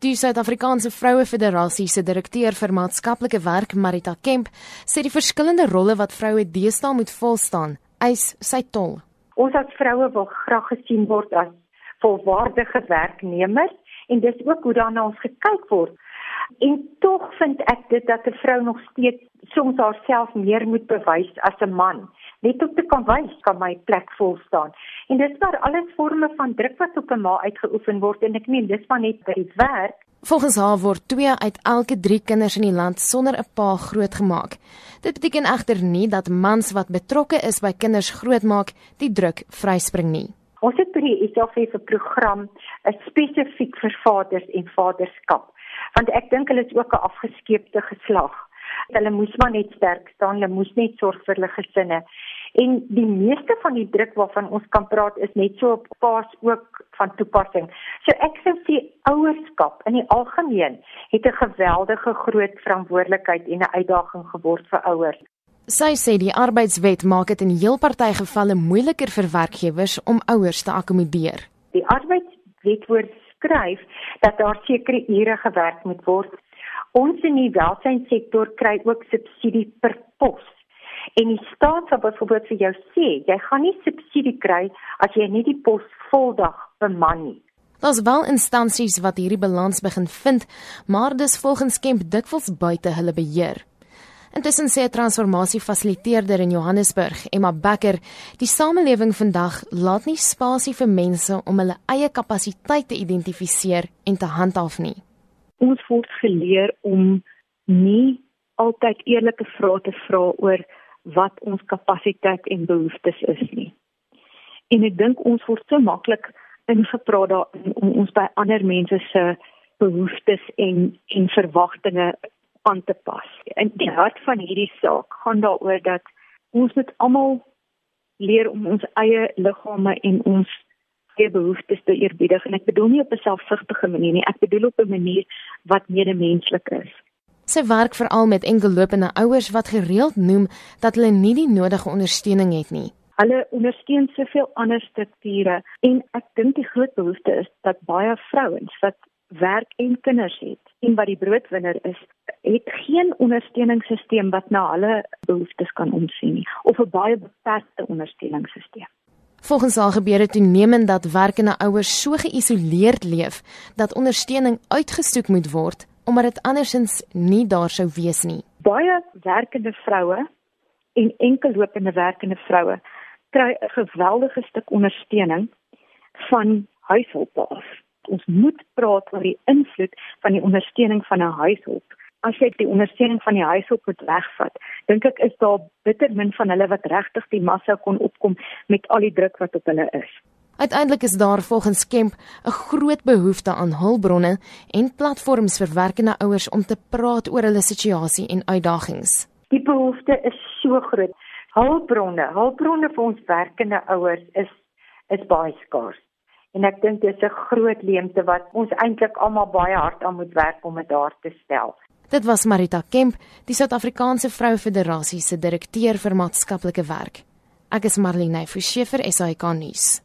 Die Suid-Afrikaanse Vroue Federasie se direkteur vir maatskaplike werk, Marita Kemp, sê die verskillende rolle wat vroue deesdae moet volstaan, eis sy tol. Ons as vroue wil graag gesien word as volwaardige werknemers en dis ook hoe daarna ons gekyk word. En tog vind ek dit dat 'n vrou nog steeds soms haarself meer moet bewys as 'n man net om te kan wys kan my plek vol staan. En dis waar alles forme van druk wat op 'n ma uitgeoefen word en ek meen dis maar net by die werk. Volgens haar word 2 uit elke 3 kinders in die land sonder 'n pa grootgemaak. Dit beteken egter nie dat mans wat betrokke is by kinders grootmaak die druk vryspring nie. Ons het by die ISAF 'n program spesifiek vir vaders en vaderskap want ek dink hulle is ook 'n afgeskeepte geslag Hulle moes maar net sterk staan, hulle moes net sorg vir hulle gesinne. En die meeste van die druk waarvan ons kan praat is net so op paas ook van toepassing. So ek sou sê ouerskap in die algemeen het 'n geweldige groot verantwoordelikheid en 'n uitdaging geword vir ouers. Sy sê die arbeidswet maak dit in heel party gevalle moeiliker vir werkgewers om ouers te akkommodeer. Die arbeidswet voorskryf dat daar sekere ure gewerk moet word Ons in die welsynssektor kry ook subsidie per pos. En die staat sal byvoorbeeld vir jou sê, jy gaan nie subsidie kry as jy nie die pos voldag beman nie. Daar's wel instansies wat hierdie balans begin vind, maar dis volgens Kemp dikwels buite hulle beheer. Intussen sê 'n transformasiefasiliteerder in Johannesburg, Emma Becker, die samelewing vandag laat nie spasie vir mense om hulle eie kapasiteit te identifiseer en te handhaaf nie ons word geleer om nie altyd eerlike vrae te vra oor wat ons kapasiteit en behoeftes is nie. En ek dink ons word so maklik ingepraat daarin om ons by ander mense se behoeftes en en verwagtinge aan te pas. En die hart van hierdie saak gaan daaroor dat ons met almal leer om ons eie liggame en ons eie behoeftes te eerbiedig en ek bedoel nie op 'n selfsugtige manier nie, ek bedoel op 'n manier wat medemenslik is. Sy werk veral met enkellopende ouers wat gereeld noem dat hulle nie die nodige ondersteuning het nie. Hulle ondersteun soveel ander strukture en ek dink die groot behoefte is dat baie vrouens wat werk en kinders het en wat die broodwinner is, het geen ondersteuningssisteem wat na hulle behoeftes kan omsien nie of 'n baie beperkte ondersteuningssisteem. Volgens haar gebeur dit toenemend dat werkende ouers so geïsoleerd leef dat ondersteuning uitgesoek moet word omdat dit andersins nie daar sou wees nie. Baie werkende vroue en enkellopende werkende vroue kry 'n geweldige stuk ondersteuning van huishulp af. Ons moet praat oor die invloed van die ondersteuning van 'n huishulp as jy die ondersteuning van die huis op moet wegvat, dink ek is daar bitter min van hulle wat regtig die massa kon opkom met al die druk wat op hulle is. Uiteindelik is daar volgens Kemp 'n groot behoefte aan hulpbronne en platforms vir werkende ouers om te praat oor hulle situasie en uitdagings. Die behoefte is so groot. Hulpbronne, hulpbronne vir ons werkende ouers is is baie skaars. En ek dink dit is 'n groot leemte wat ons eintlik almal baie hard aan moet werk om dit daar te stel. Dit was Marita Kemp, die Suid-Afrikaanse Vroue Federasie se direkteur vir maatskaplike werk. Ek is Marlene Forsiefer, SAK nuus.